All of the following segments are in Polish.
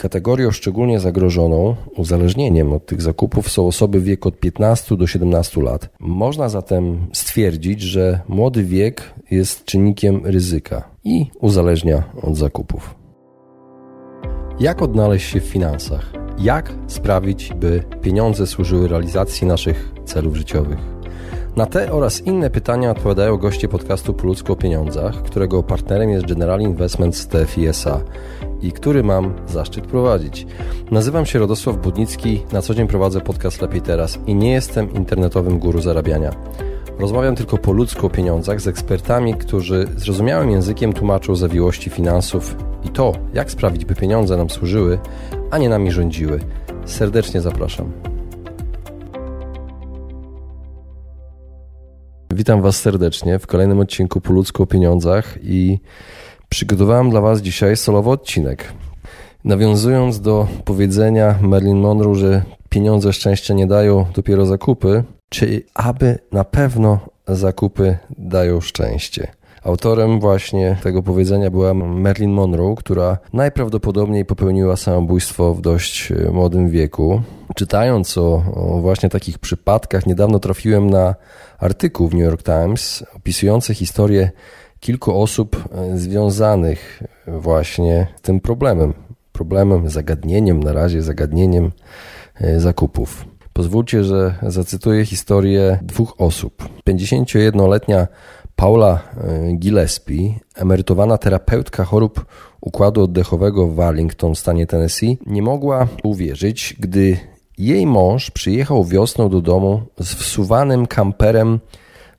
Kategorią szczególnie zagrożoną uzależnieniem od tych zakupów są osoby w wieku od 15 do 17 lat. Można zatem stwierdzić, że młody wiek jest czynnikiem ryzyka i uzależnia od zakupów. Jak odnaleźć się w finansach? Jak sprawić, by pieniądze służyły realizacji naszych celów życiowych? Na te oraz inne pytania odpowiadają goście podcastu Po ludzku o pieniądzach, którego partnerem jest General Investments TFISA i który mam zaszczyt prowadzić. Nazywam się Radosław Budnicki, na co dzień prowadzę podcast Lepiej Teraz i nie jestem internetowym guru zarabiania. Rozmawiam tylko po ludzku o pieniądzach z ekspertami, którzy zrozumiałym językiem tłumaczą zawiłości finansów i to, jak sprawić, by pieniądze nam służyły, a nie nami rządziły. Serdecznie zapraszam. Witam Was serdecznie w kolejnym odcinku Po ludzku o pieniądzach i przygotowałem dla Was dzisiaj solowy odcinek. Nawiązując do powiedzenia Marilyn Monroe, że pieniądze szczęścia nie dają, dopiero zakupy, czy aby na pewno zakupy dają szczęście? Autorem właśnie tego powiedzenia była Marilyn Monroe, która najprawdopodobniej popełniła samobójstwo w dość e, młodym wieku. Czytając o, o, właśnie takich przypadkach, niedawno trafiłem na artykuł w New York Times opisujący historię kilku osób e, związanych właśnie z tym problemem. Problemem, zagadnieniem, na razie zagadnieniem e, zakupów. Pozwólcie, że zacytuję historię dwóch osób. 51-letnia Paula e, Gillespie, emerytowana terapeutka chorób układu oddechowego w Arlington, stanie Tennessee, nie mogła uwierzyć, gdy jej mąż przyjechał wiosną do domu z wsuwanym kamperem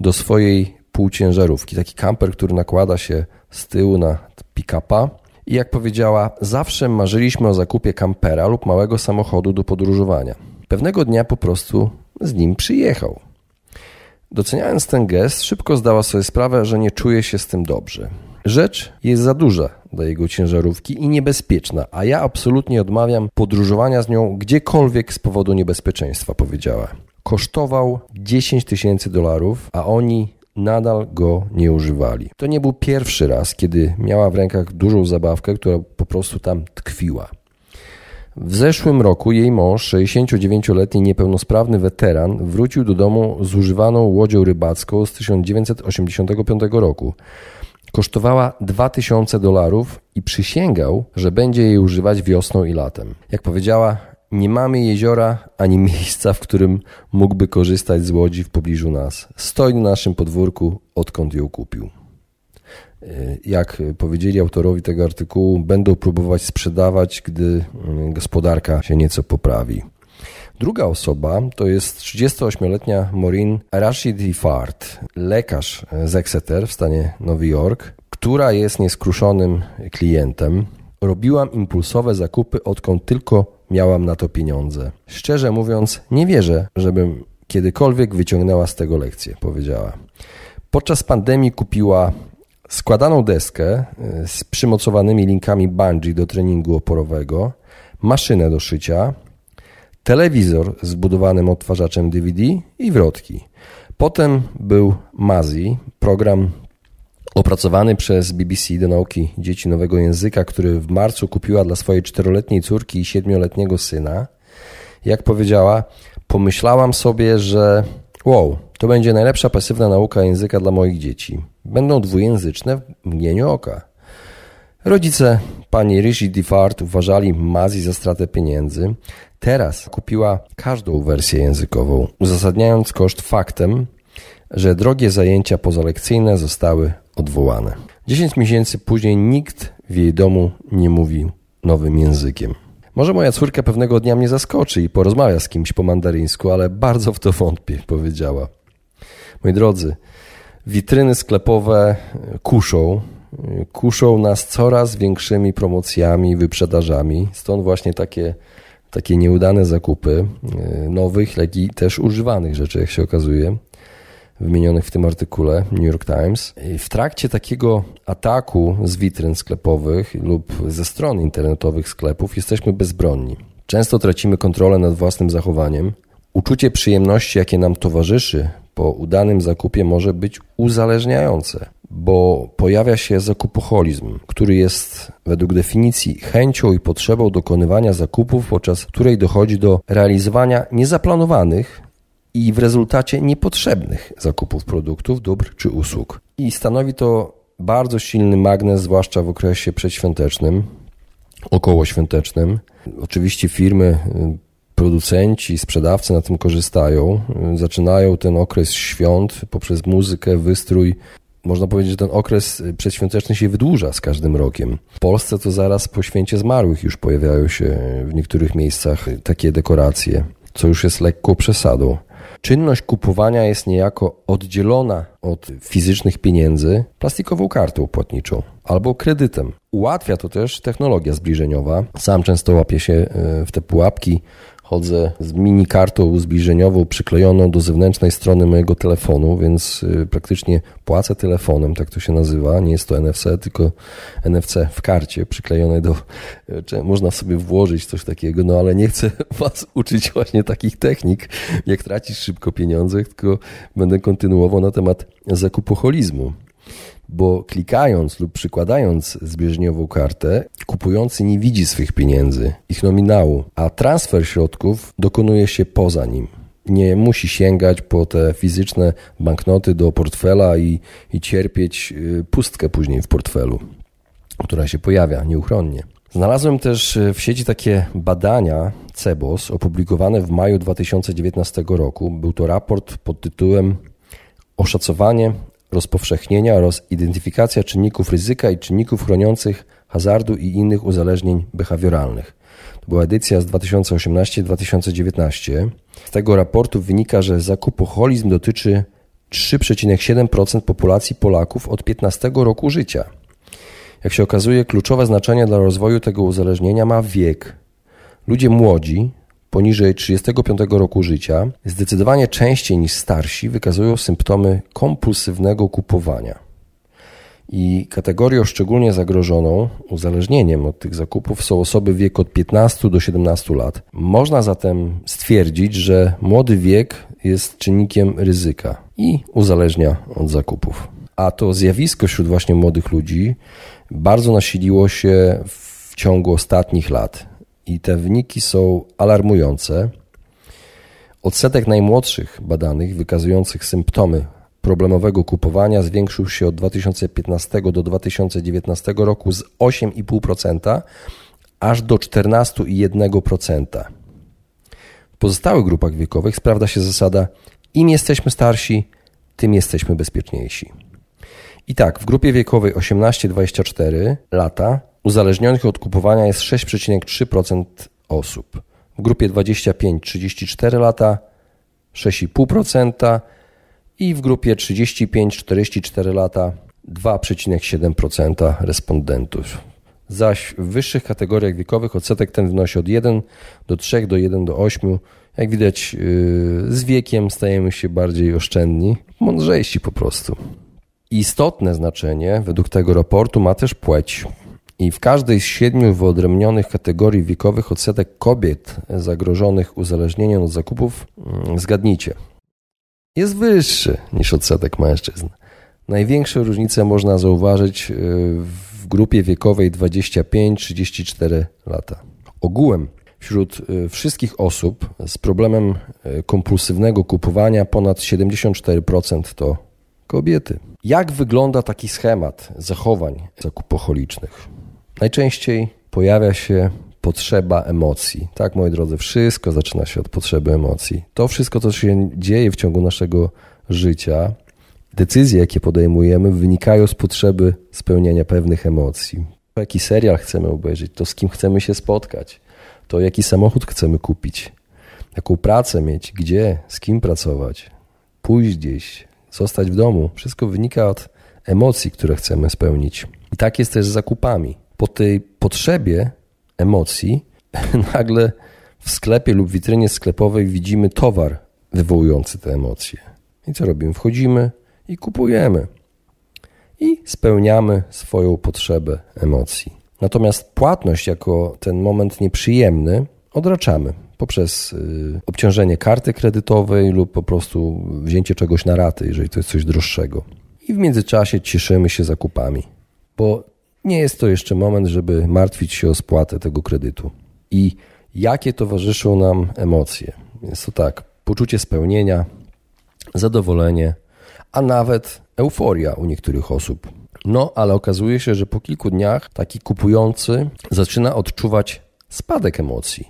do swojej półciężarówki. Taki kamper, który nakłada się z tyłu na pick-upa. I jak powiedziała, zawsze marzyliśmy o zakupie kampera lub małego samochodu do podróżowania. Pewnego dnia po prostu z nim przyjechał. Doceniając ten gest, szybko zdała sobie sprawę, że nie czuje się z tym dobrze. Rzecz jest za duża dla jego ciężarówki i niebezpieczna, a ja absolutnie odmawiam podróżowania z nią gdziekolwiek z powodu niebezpieczeństwa, powiedziała. Kosztował 10 tysięcy dolarów, a oni nadal go nie używali. To nie był pierwszy raz, kiedy miała w rękach dużą zabawkę, która po prostu tam tkwiła. W zeszłym roku jej mąż, 69-letni niepełnosprawny weteran, wrócił do domu z używaną łodzią rybacką z 1985 roku. Kosztowała 2000 dolarów i przysięgał, że będzie jej używać wiosną i latem. Jak powiedziała, nie mamy jeziora ani miejsca, w którym mógłby korzystać z łodzi w pobliżu nas. Stoi na naszym podwórku, odkąd ją kupił. Y, jak powiedzieli autorowi tego artykułu, będą próbować sprzedawać, gdy y, gospodarka się nieco poprawi. Druga osoba to jest 38-letnia Maureen Rashid Fart, lekarz z Exeter w stanie Nowy Jork, która jest nieskruszonym klientem. Robiłam impulsowe zakupy, odkąd tylko miałam na to pieniądze. Szczerze mówiąc, nie wierzę, żebym kiedykolwiek wyciągnęła z tego lekcję, powiedziała. Podczas pandemii kupiła składaną deskę y, z przymocowanymi linkami bungee do treningu oporowego, maszynę do szycia, telewizor z budowanym odtwarzaczem DVD i wrotki. Potem był Mazi, program opracowany przez BBC do nauki dzieci nowego języka, który w marcu kupiła dla swojej czteroletniej córki i siedmioletniego syna. Jak powiedziała, pomyślałam sobie, że wow, to będzie najlepsza pasywna nauka języka dla moich dzieci. Będą dwujęzyczne w mgnieniu oka. Rodzice pani Rishi DeFart uważali Mazi za stratę pieniędzy. Teraz kupiła każdą wersję językową, uzasadniając koszt faktem, że drogie zajęcia pozalekcyjne zostały odwołane. Dziesięć miesięcy później nikt w jej domu nie mówił nowym językiem. Może moja córka pewnego dnia mnie zaskoczy i porozmawia z kimś po mandaryńsku, ale bardzo w to wątpię, powiedziała. Moi drodzy, witryny sklepowe kuszą, kuszą nas coraz większymi promocjami, wyprzedażami. Stąd właśnie takie, takie nieudane zakupy e, nowych, jak i też używanych rzeczy, jak się okazuje, wymienionych w tym artykule New York Times. W trakcie takiego ataku z witryn sklepowych lub ze stron internetowych sklepów jesteśmy bezbronni. Często tracimy kontrolę nad własnym zachowaniem. Uczucie przyjemności, jakie nam towarzyszy po udanym zakupie może być uzależniające. bo pojawia się zakupoholizm, który jest według definicji chęcią i potrzebą dokonywania zakupów, podczas której dochodzi do realizowania niezaplanowanych i w rezultacie niepotrzebnych zakupów produktów, dóbr czy usług. I stanowi to bardzo silny magnes, zwłaszcza w okresie przedświątecznym, okołoświątecznym. Oczywiście firmy, producenci, sprzedawcy na tym korzystają. Zaczynają ten okres świąt poprzez muzykę, wystrój. Można powiedzieć, że ten okres przedświąteczny się wydłuża z każdym rokiem. W Polsce to zaraz po święcie zmarłych już pojawiają się w niektórych miejscach takie dekoracje, co już jest lekką przesadą. Czynność kupowania jest niejako oddzielona od fizycznych pieniędzy plastikową kartą płatniczą albo kredytem. Ułatwia to też technologia zbliżeniowa. Sam często łapię się e, w te pułapki chodzę z mini kartą zbliżeniową przyklejoną do zewnętrznej strony mojego telefonu, więc y, praktycznie płacę telefonem, tak to się nazywa. Nie jest to NFC, tylko NFC w karcie przyklejonej do. Y, można sobie włożyć coś takiego, no ale nie chcę Was uczyć właśnie takich technik, jak tracić szybko pieniądze, tylko będę kontynuował na temat zakupoholizmu bo klikając lub przykładając zbieżniową kartę, kupujący nie widzi swych pieniędzy, ich nominału, a transfer środków dokonuje się poza nim. Nie musi sięgać po te fizyczne banknoty do portfela i, i cierpieć y, pustkę później w portfelu, która się pojawia nieuchronnie. Znalazłem też y, w sieci takie badania CEBOS opublikowane w maju 2019 roku. Był to raport pod tytułem Oszacowanie rozpowszechnienia oraz identyfikacja czynników ryzyka i czynników chroniących hazardu i innych uzależnień behawioralnych. To była edycja z 2018-2019. Z tego raportu wynika, że zakupoholizm dotyczy 3,7% populacji Polaków od 15 roku życia. Jak się okazuje, kluczowe znaczenie dla rozwoju tego uzależnienia ma wiek. Ludzie młodzi, poniżej 35 roku życia zdecydowanie częściej niż starsi wykazują symptomy kompulsywnego kupowania. I kategorią szczególnie zagrożoną uzależnieniem od tych zakupów są osoby w wieku od 15 do 17 lat. Można zatem stwierdzić, że młody wiek jest czynnikiem ryzyka i uzależnia od zakupów. A to zjawisko wśród właśnie młodych ludzi bardzo nasiliło się w ciągu ostatnich lat i te wyniki są alarmujące. Odsetek najmłodszych badanych wykazujących symptomy problemowego kupowania zwiększył się od 2015 do 2019 roku z 8,5% aż do 14,1%. W pozostałych grupach wiekowych sprawdza się zasada: im jesteśmy starsi, tym jesteśmy bezpieczniejsi. I tak, w grupie wiekowej 18-24 lata Uzależnionych od kupowania jest 6,3% osób. W grupie 25-34 lata 6,5% i w grupie 35-44 lata 2,7% respondentów. Zaś w wyższych kategoriach wiekowych odsetek ten wynosi od 1 do 3 do 1 do 8. Jak widać, yy, z wiekiem stajemy się bardziej oszczędni, mądrzejsi po prostu. Istotne znaczenie według tego raportu ma też płeć. I w każdej z siedmiu wyodrębnionych kategorii wiekowych odsetek kobiet zagrożonych uzależnieniem od zakupów, mm, zgadnijcie, jest wyższy niż odsetek mężczyzn. Największe różnice można zauważyć y, w grupie wiekowej 25-34 lata. Ogółem wśród y, wszystkich osób z problemem y, kompulsywnego kupowania ponad 74% to kobiety. Jak wygląda taki schemat zachowań zakupocholicznych? Najczęściej pojawia się potrzeba emocji. Tak, moi drodzy, wszystko zaczyna się od potrzeby emocji. To wszystko, co się dzieje w ciągu naszego życia, decyzje, jakie podejmujemy, wynikają z potrzeby spełniania pewnych emocji. Jaki serial chcemy obejrzeć, to z kim chcemy się spotkać, to jaki samochód chcemy kupić, jaką pracę mieć, gdzie, z kim pracować, pójść gdzieś, zostać w domu. Wszystko wynika od emocji, które chcemy spełnić. I tak jest też z zakupami po tej potrzebie emocji nagle w sklepie lub witrynie sklepowej widzimy towar wywołujący te emocje. I co robimy? Wchodzimy i kupujemy. I spełniamy swoją potrzebę emocji. Natomiast płatność jako ten moment nieprzyjemny odraczamy poprzez y, obciążenie karty kredytowej lub po prostu wzięcie czegoś na raty, jeżeli to jest coś droższego. i w międzyczasie cieszymy się zakupami, bo nie jest to jeszcze moment, żeby martwić się o spłatę tego kredytu. I jakie towarzyszą nam emocje? Jest to tak, poczucie spełnienia, zadowolenie, a nawet euforia u niektórych osób. No, ale okazuje się, że po kilku dniach taki kupujący zaczyna odczuwać spadek emocji.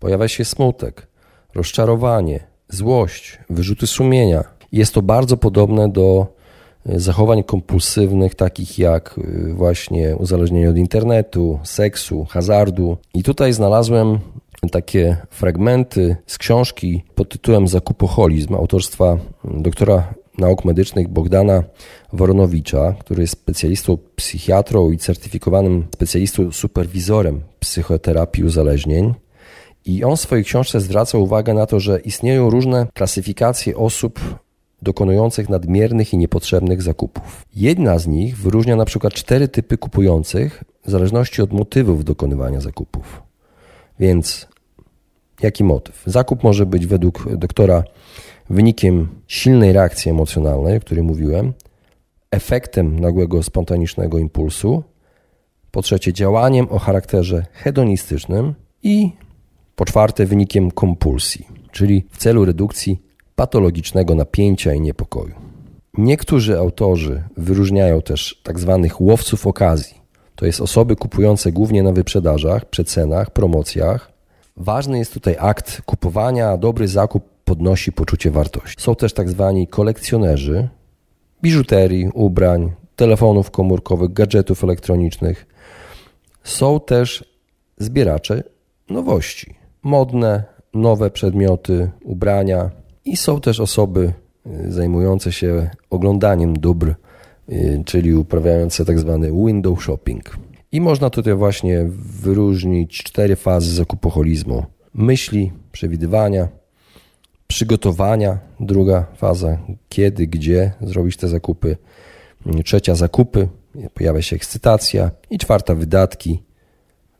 Pojawia się smutek, rozczarowanie, złość, wyrzuty sumienia. Jest to bardzo podobne do zachowań kompulsywnych, takich jak e, właśnie uzależnienie od internetu, seksu, hazardu. I tutaj znalazłem takie fragmenty z książki pod tytułem Zakupoholizm autorstwa doktora nauk medycznych Bogdana Woronowicza, który jest specjalistą psychiatrą i certyfikowanym specjalistą superwizorem psychoterapii uzależnień. I on w swojej książce zwraca uwagę na to, że istnieją różne klasyfikacje osób dokonujących nadmiernych i niepotrzebnych zakupów. Jedna z nich wyróżnia na przykład cztery typy kupujących w zależności od motywów dokonywania zakupów. Więc jaki motyw? Zakup może być według doktora wynikiem silnej reakcji emocjonalnej, o której mówiłem, efektem nagłego spontanicznego impulsu, po trzecie działaniem o charakterze hedonistycznym i po czwarte wynikiem kompulsji, czyli w celu redukcji patologicznego napięcia i niepokoju. Niektórzy autorzy wyróżniają też tak zwanych łowców okazji. To jest osoby kupujące głównie na wyprzedażach, przecenach, promocjach. Ważny jest tutaj akt kupowania, a dobry zakup podnosi poczucie wartości. Są też tak zwani kolekcjonerzy biżuterii, ubrań, telefonów komórkowych, gadżetów elektronicznych. Są też zbieracze nowości, modne, nowe przedmioty, ubrania i są też osoby y, zajmujące się oglądaniem dóbr, y, czyli uprawiające tak zwany window shopping. I można tutaj właśnie wyróżnić cztery fazy zakupoholizmu: myśli, przewidywania, przygotowania, druga faza, kiedy, gdzie zrobić te zakupy, trzecia zakupy, pojawia się ekscytacja. I czwarta wydatki,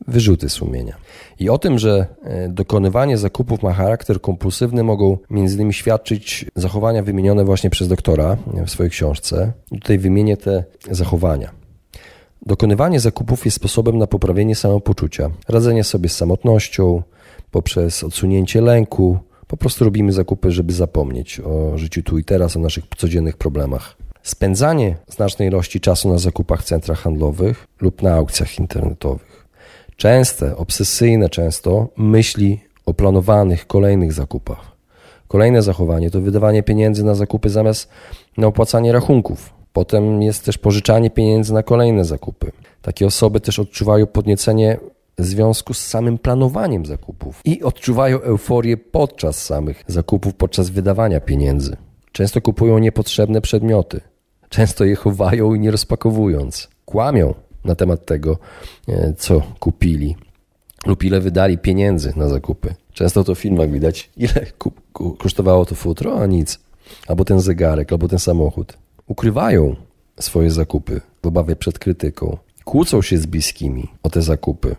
wyrzuty sumienia. I o tym, że e, dokonywanie zakupów ma charakter kompulsywny, mogą między innymi świadczyć zachowania wymienione właśnie przez doktora w swojej książce. I tutaj wymienię te zachowania. Dokonywanie zakupów jest sposobem na poprawienie samopoczucia, radzenie sobie z samotnością poprzez odsunięcie lęku, po prostu robimy zakupy, żeby zapomnieć o życiu tu i teraz, o naszych codziennych problemach. Spędzanie znacznej ilości czasu na zakupach w centrach handlowych lub na aukcjach internetowych. Częste, obsesyjne często myśli o planowanych kolejnych zakupach. Kolejne zachowanie to wydawanie pieniędzy na zakupy zamiast na opłacanie rachunków. Potem jest też pożyczanie pieniędzy na kolejne zakupy. Takie osoby też odczuwają podniecenie w związku z samym planowaniem zakupów i odczuwają euforię podczas samych zakupów, podczas wydawania pieniędzy. Często kupują niepotrzebne przedmioty, często je chowają i nie rozpakowując. Kłamią na temat tego, e, co kupili lub ile wydali pieniędzy na zakupy. Często to w filmach widać, ile kosztowało to futro, a nic. Albo ten zegarek, albo ten samochód. Ukrywają swoje zakupy w obawie przed krytyką. Kłócą się z bliskimi o te zakupy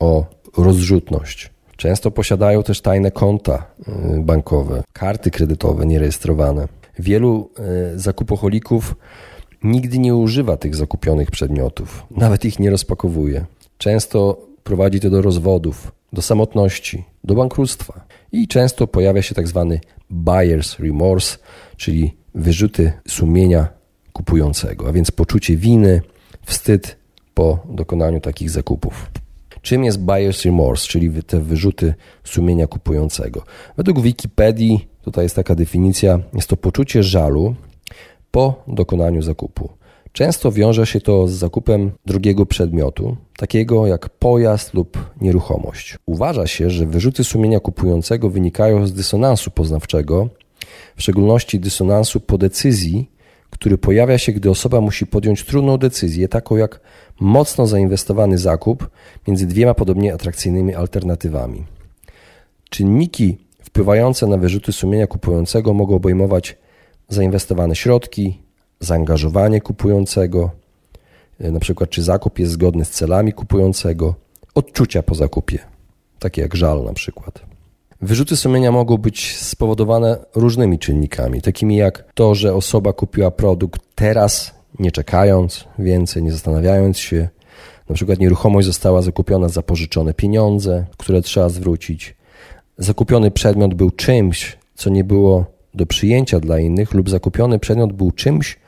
o rozrzutność. Często posiadają też tajne konta y, bankowe, karty kredytowe nierejestrowane. Wielu y, zakupocholików nigdy nie używa tych zakupionych przedmiotów, nawet ich nie rozpakowuje. Często prowadzi to do rozwodów, do samotności, do bankructwa. I często pojawia się tak zwany buyer's remorse, czyli wyrzuty sumienia kupującego, a więc poczucie winy, wstyd po dokonaniu takich zakupów. Czym jest buyer's remorse, czyli te wyrzuty sumienia kupującego? Według Wikipedii, tutaj jest taka definicja, jest to poczucie żalu po dokonaniu zakupu. Często wiąże się to z zakupem drugiego przedmiotu, takiego jak pojazd lub nieruchomość. Uważa się, że wyrzuty sumienia kupującego wynikają z dysonansu poznawczego, w szczególności dysonansu po decyzji, który pojawia się, gdy osoba musi podjąć trudną decyzję, taką jak mocno zainwestowany zakup między dwiema podobnie atrakcyjnymi alternatywami. Czynniki wpływające na wyrzuty sumienia kupującego mogą obejmować zainwestowane środki, zaangażowanie kupującego, e, na przykład czy zakup jest zgodny z celami kupującego, odczucia po zakupie, takie jak żal na przykład. Wyrzuty sumienia mogą być spowodowane różnymi czynnikami, takimi jak to, że osoba kupiła produkt teraz, nie czekając więcej, nie zastanawiając się. Na przykład nieruchomość została zakupiona za pożyczone pieniądze, które trzeba zwrócić. Zakupiony przedmiot był czymś, co nie było do przyjęcia dla innych, lub zakupiony przedmiot był czymś,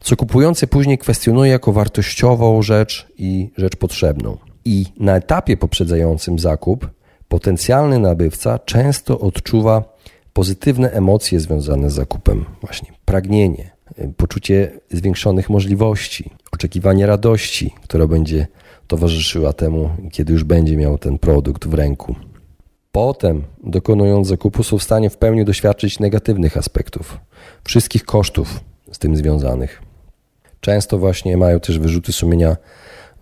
co kupujący później kwestionuje jako wartościową rzecz i rzecz potrzebną. I na etapie poprzedzającym zakup potencjalny nabywca często odczuwa pozytywne emocje związane z zakupem, właśnie pragnienie, poczucie zwiększonych możliwości, oczekiwanie radości, która będzie towarzyszyła temu, kiedy już będzie miał ten produkt w ręku. Potem, dokonując zakupu, są w stanie w pełni doświadczyć negatywnych aspektów, wszystkich kosztów z tym związanych. Często właśnie mają też wyrzuty sumienia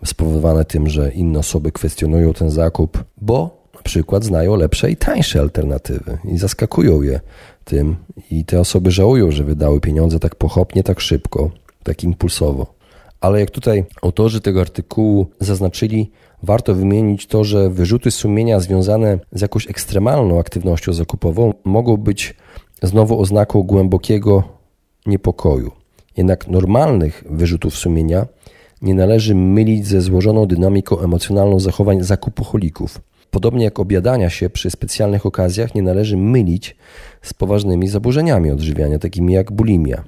spowodowane tym, że inne osoby kwestionują ten zakup, bo na przykład znają lepsze i tańsze alternatywy i zaskakują je tym i te osoby żałują, że wydały pieniądze tak pochopnie, tak szybko, tak impulsowo. Ale jak tutaj autorzy tego artykułu zaznaczyli, warto wymienić to, że wyrzuty sumienia związane z jakąś ekstremalną aktywnością zakupową mogą być znowu oznaką głębokiego niepokoju. Jednak normalnych wyrzutów sumienia nie należy mylić ze złożoną dynamiką emocjonalną zachowań zakupoholików. Podobnie jak obiadania się przy specjalnych okazjach nie należy mylić z poważnymi zaburzeniami odżywiania, takimi jak bulimia.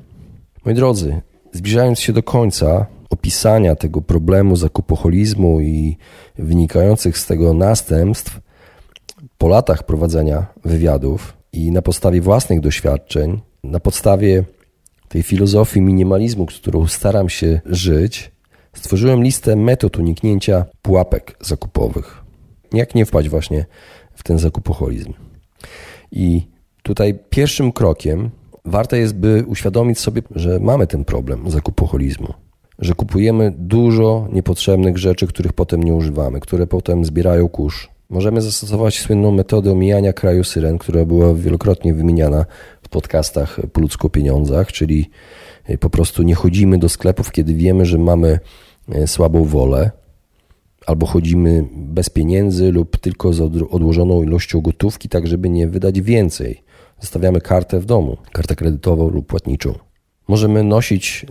Moi drodzy, zbliżając się do końca opisania tego problemu zakupoholizmu i wynikających z tego następstw, po latach prowadzenia wywiadów i na podstawie własnych doświadczeń, na podstawie tej filozofii minimalizmu, z którą staram się żyć, stworzyłem listę metod uniknięcia pułapek zakupowych. Jak nie wpaść właśnie w ten zakupoholizm. I tutaj pierwszym krokiem warto jest, by uświadomić sobie, że mamy ten problem zakupoholizmu. Że kupujemy dużo niepotrzebnych rzeczy, których potem nie używamy, które potem zbierają kurz. Możemy zastosować słynną metodę omijania kraju syren, która była wielokrotnie wymieniana w podcastach po ludzko pieniądzach, czyli po prostu nie chodzimy do sklepów, kiedy wiemy, że mamy e, słabą wolę, albo chodzimy bez pieniędzy lub tylko z odłożoną ilością gotówki, tak żeby nie wydać więcej. Zostawiamy kartę w domu, kartę kredytową lub płatniczą. Możemy nosić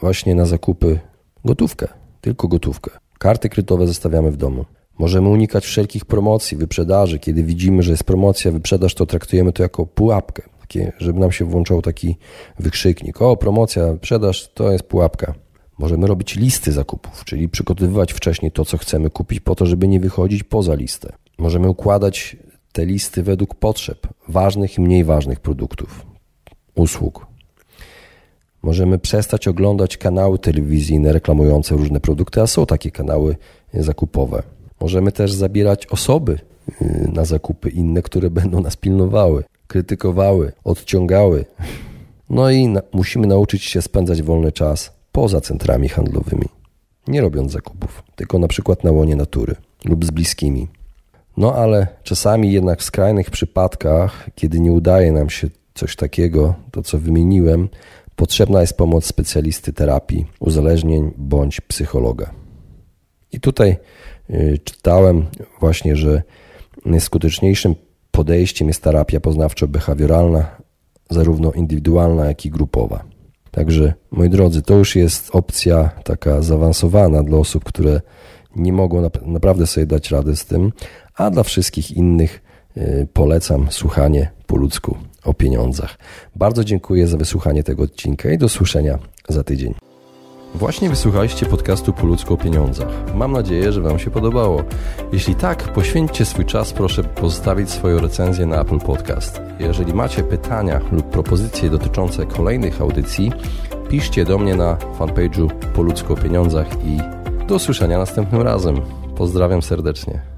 właśnie na zakupy gotówkę, tylko gotówkę. Karty kredytowe zostawiamy w domu. Możemy unikać wszelkich promocji, wyprzedaży. Kiedy widzimy, że jest promocja, wyprzedaż, to traktujemy to jako pułapkę. Takie, żeby nam się włączał taki wykrzyknik. O, promocja, wyprzedaż to jest pułapka. Możemy robić listy zakupów, czyli przygotowywać wcześniej to, co chcemy kupić, po to, żeby nie wychodzić poza listę. Możemy układać te listy według potrzeb ważnych i mniej ważnych produktów, usług. Możemy przestać oglądać kanały telewizyjne reklamujące różne produkty, a są takie kanały zakupowe. Możemy też zabierać osoby y, na zakupy inne, które będą nas pilnowały, krytykowały, odciągały. No i na musimy nauczyć się spędzać wolny czas poza centrami handlowymi, nie robiąc zakupów, tylko na przykład na łonie natury lub z bliskimi. No ale czasami jednak w skrajnych przypadkach, kiedy nie udaje nam się coś takiego, to co wymieniłem, potrzebna jest pomoc specjalisty terapii uzależnień bądź psychologa. I tutaj y, czytałem właśnie, że najskuteczniejszym podejściem jest terapia poznawczo-behawioralna, zarówno indywidualna, jak i grupowa. Także, moi drodzy, to już jest opcja taka zaawansowana dla osób, które nie mogą naprawdę sobie dać rady z tym, a dla wszystkich innych y, polecam słuchanie po ludzku o pieniądzach. Bardzo dziękuję za wysłuchanie tego odcinka i do słyszenia za tydzień. Właśnie wysłuchaliście podcastu Po ludzku o pieniądzach. Mam nadzieję, że Wam się podobało. Jeśli tak, poświęćcie swój czas, proszę pozostawić swoją recenzję na Apple Podcast. Jeżeli macie pytania lub propozycje dotyczące kolejnych audycji, piszcie do mnie na fanpage'u Po ludzku o pieniądzach i do usłyszenia następnym razem. Pozdrawiam serdecznie.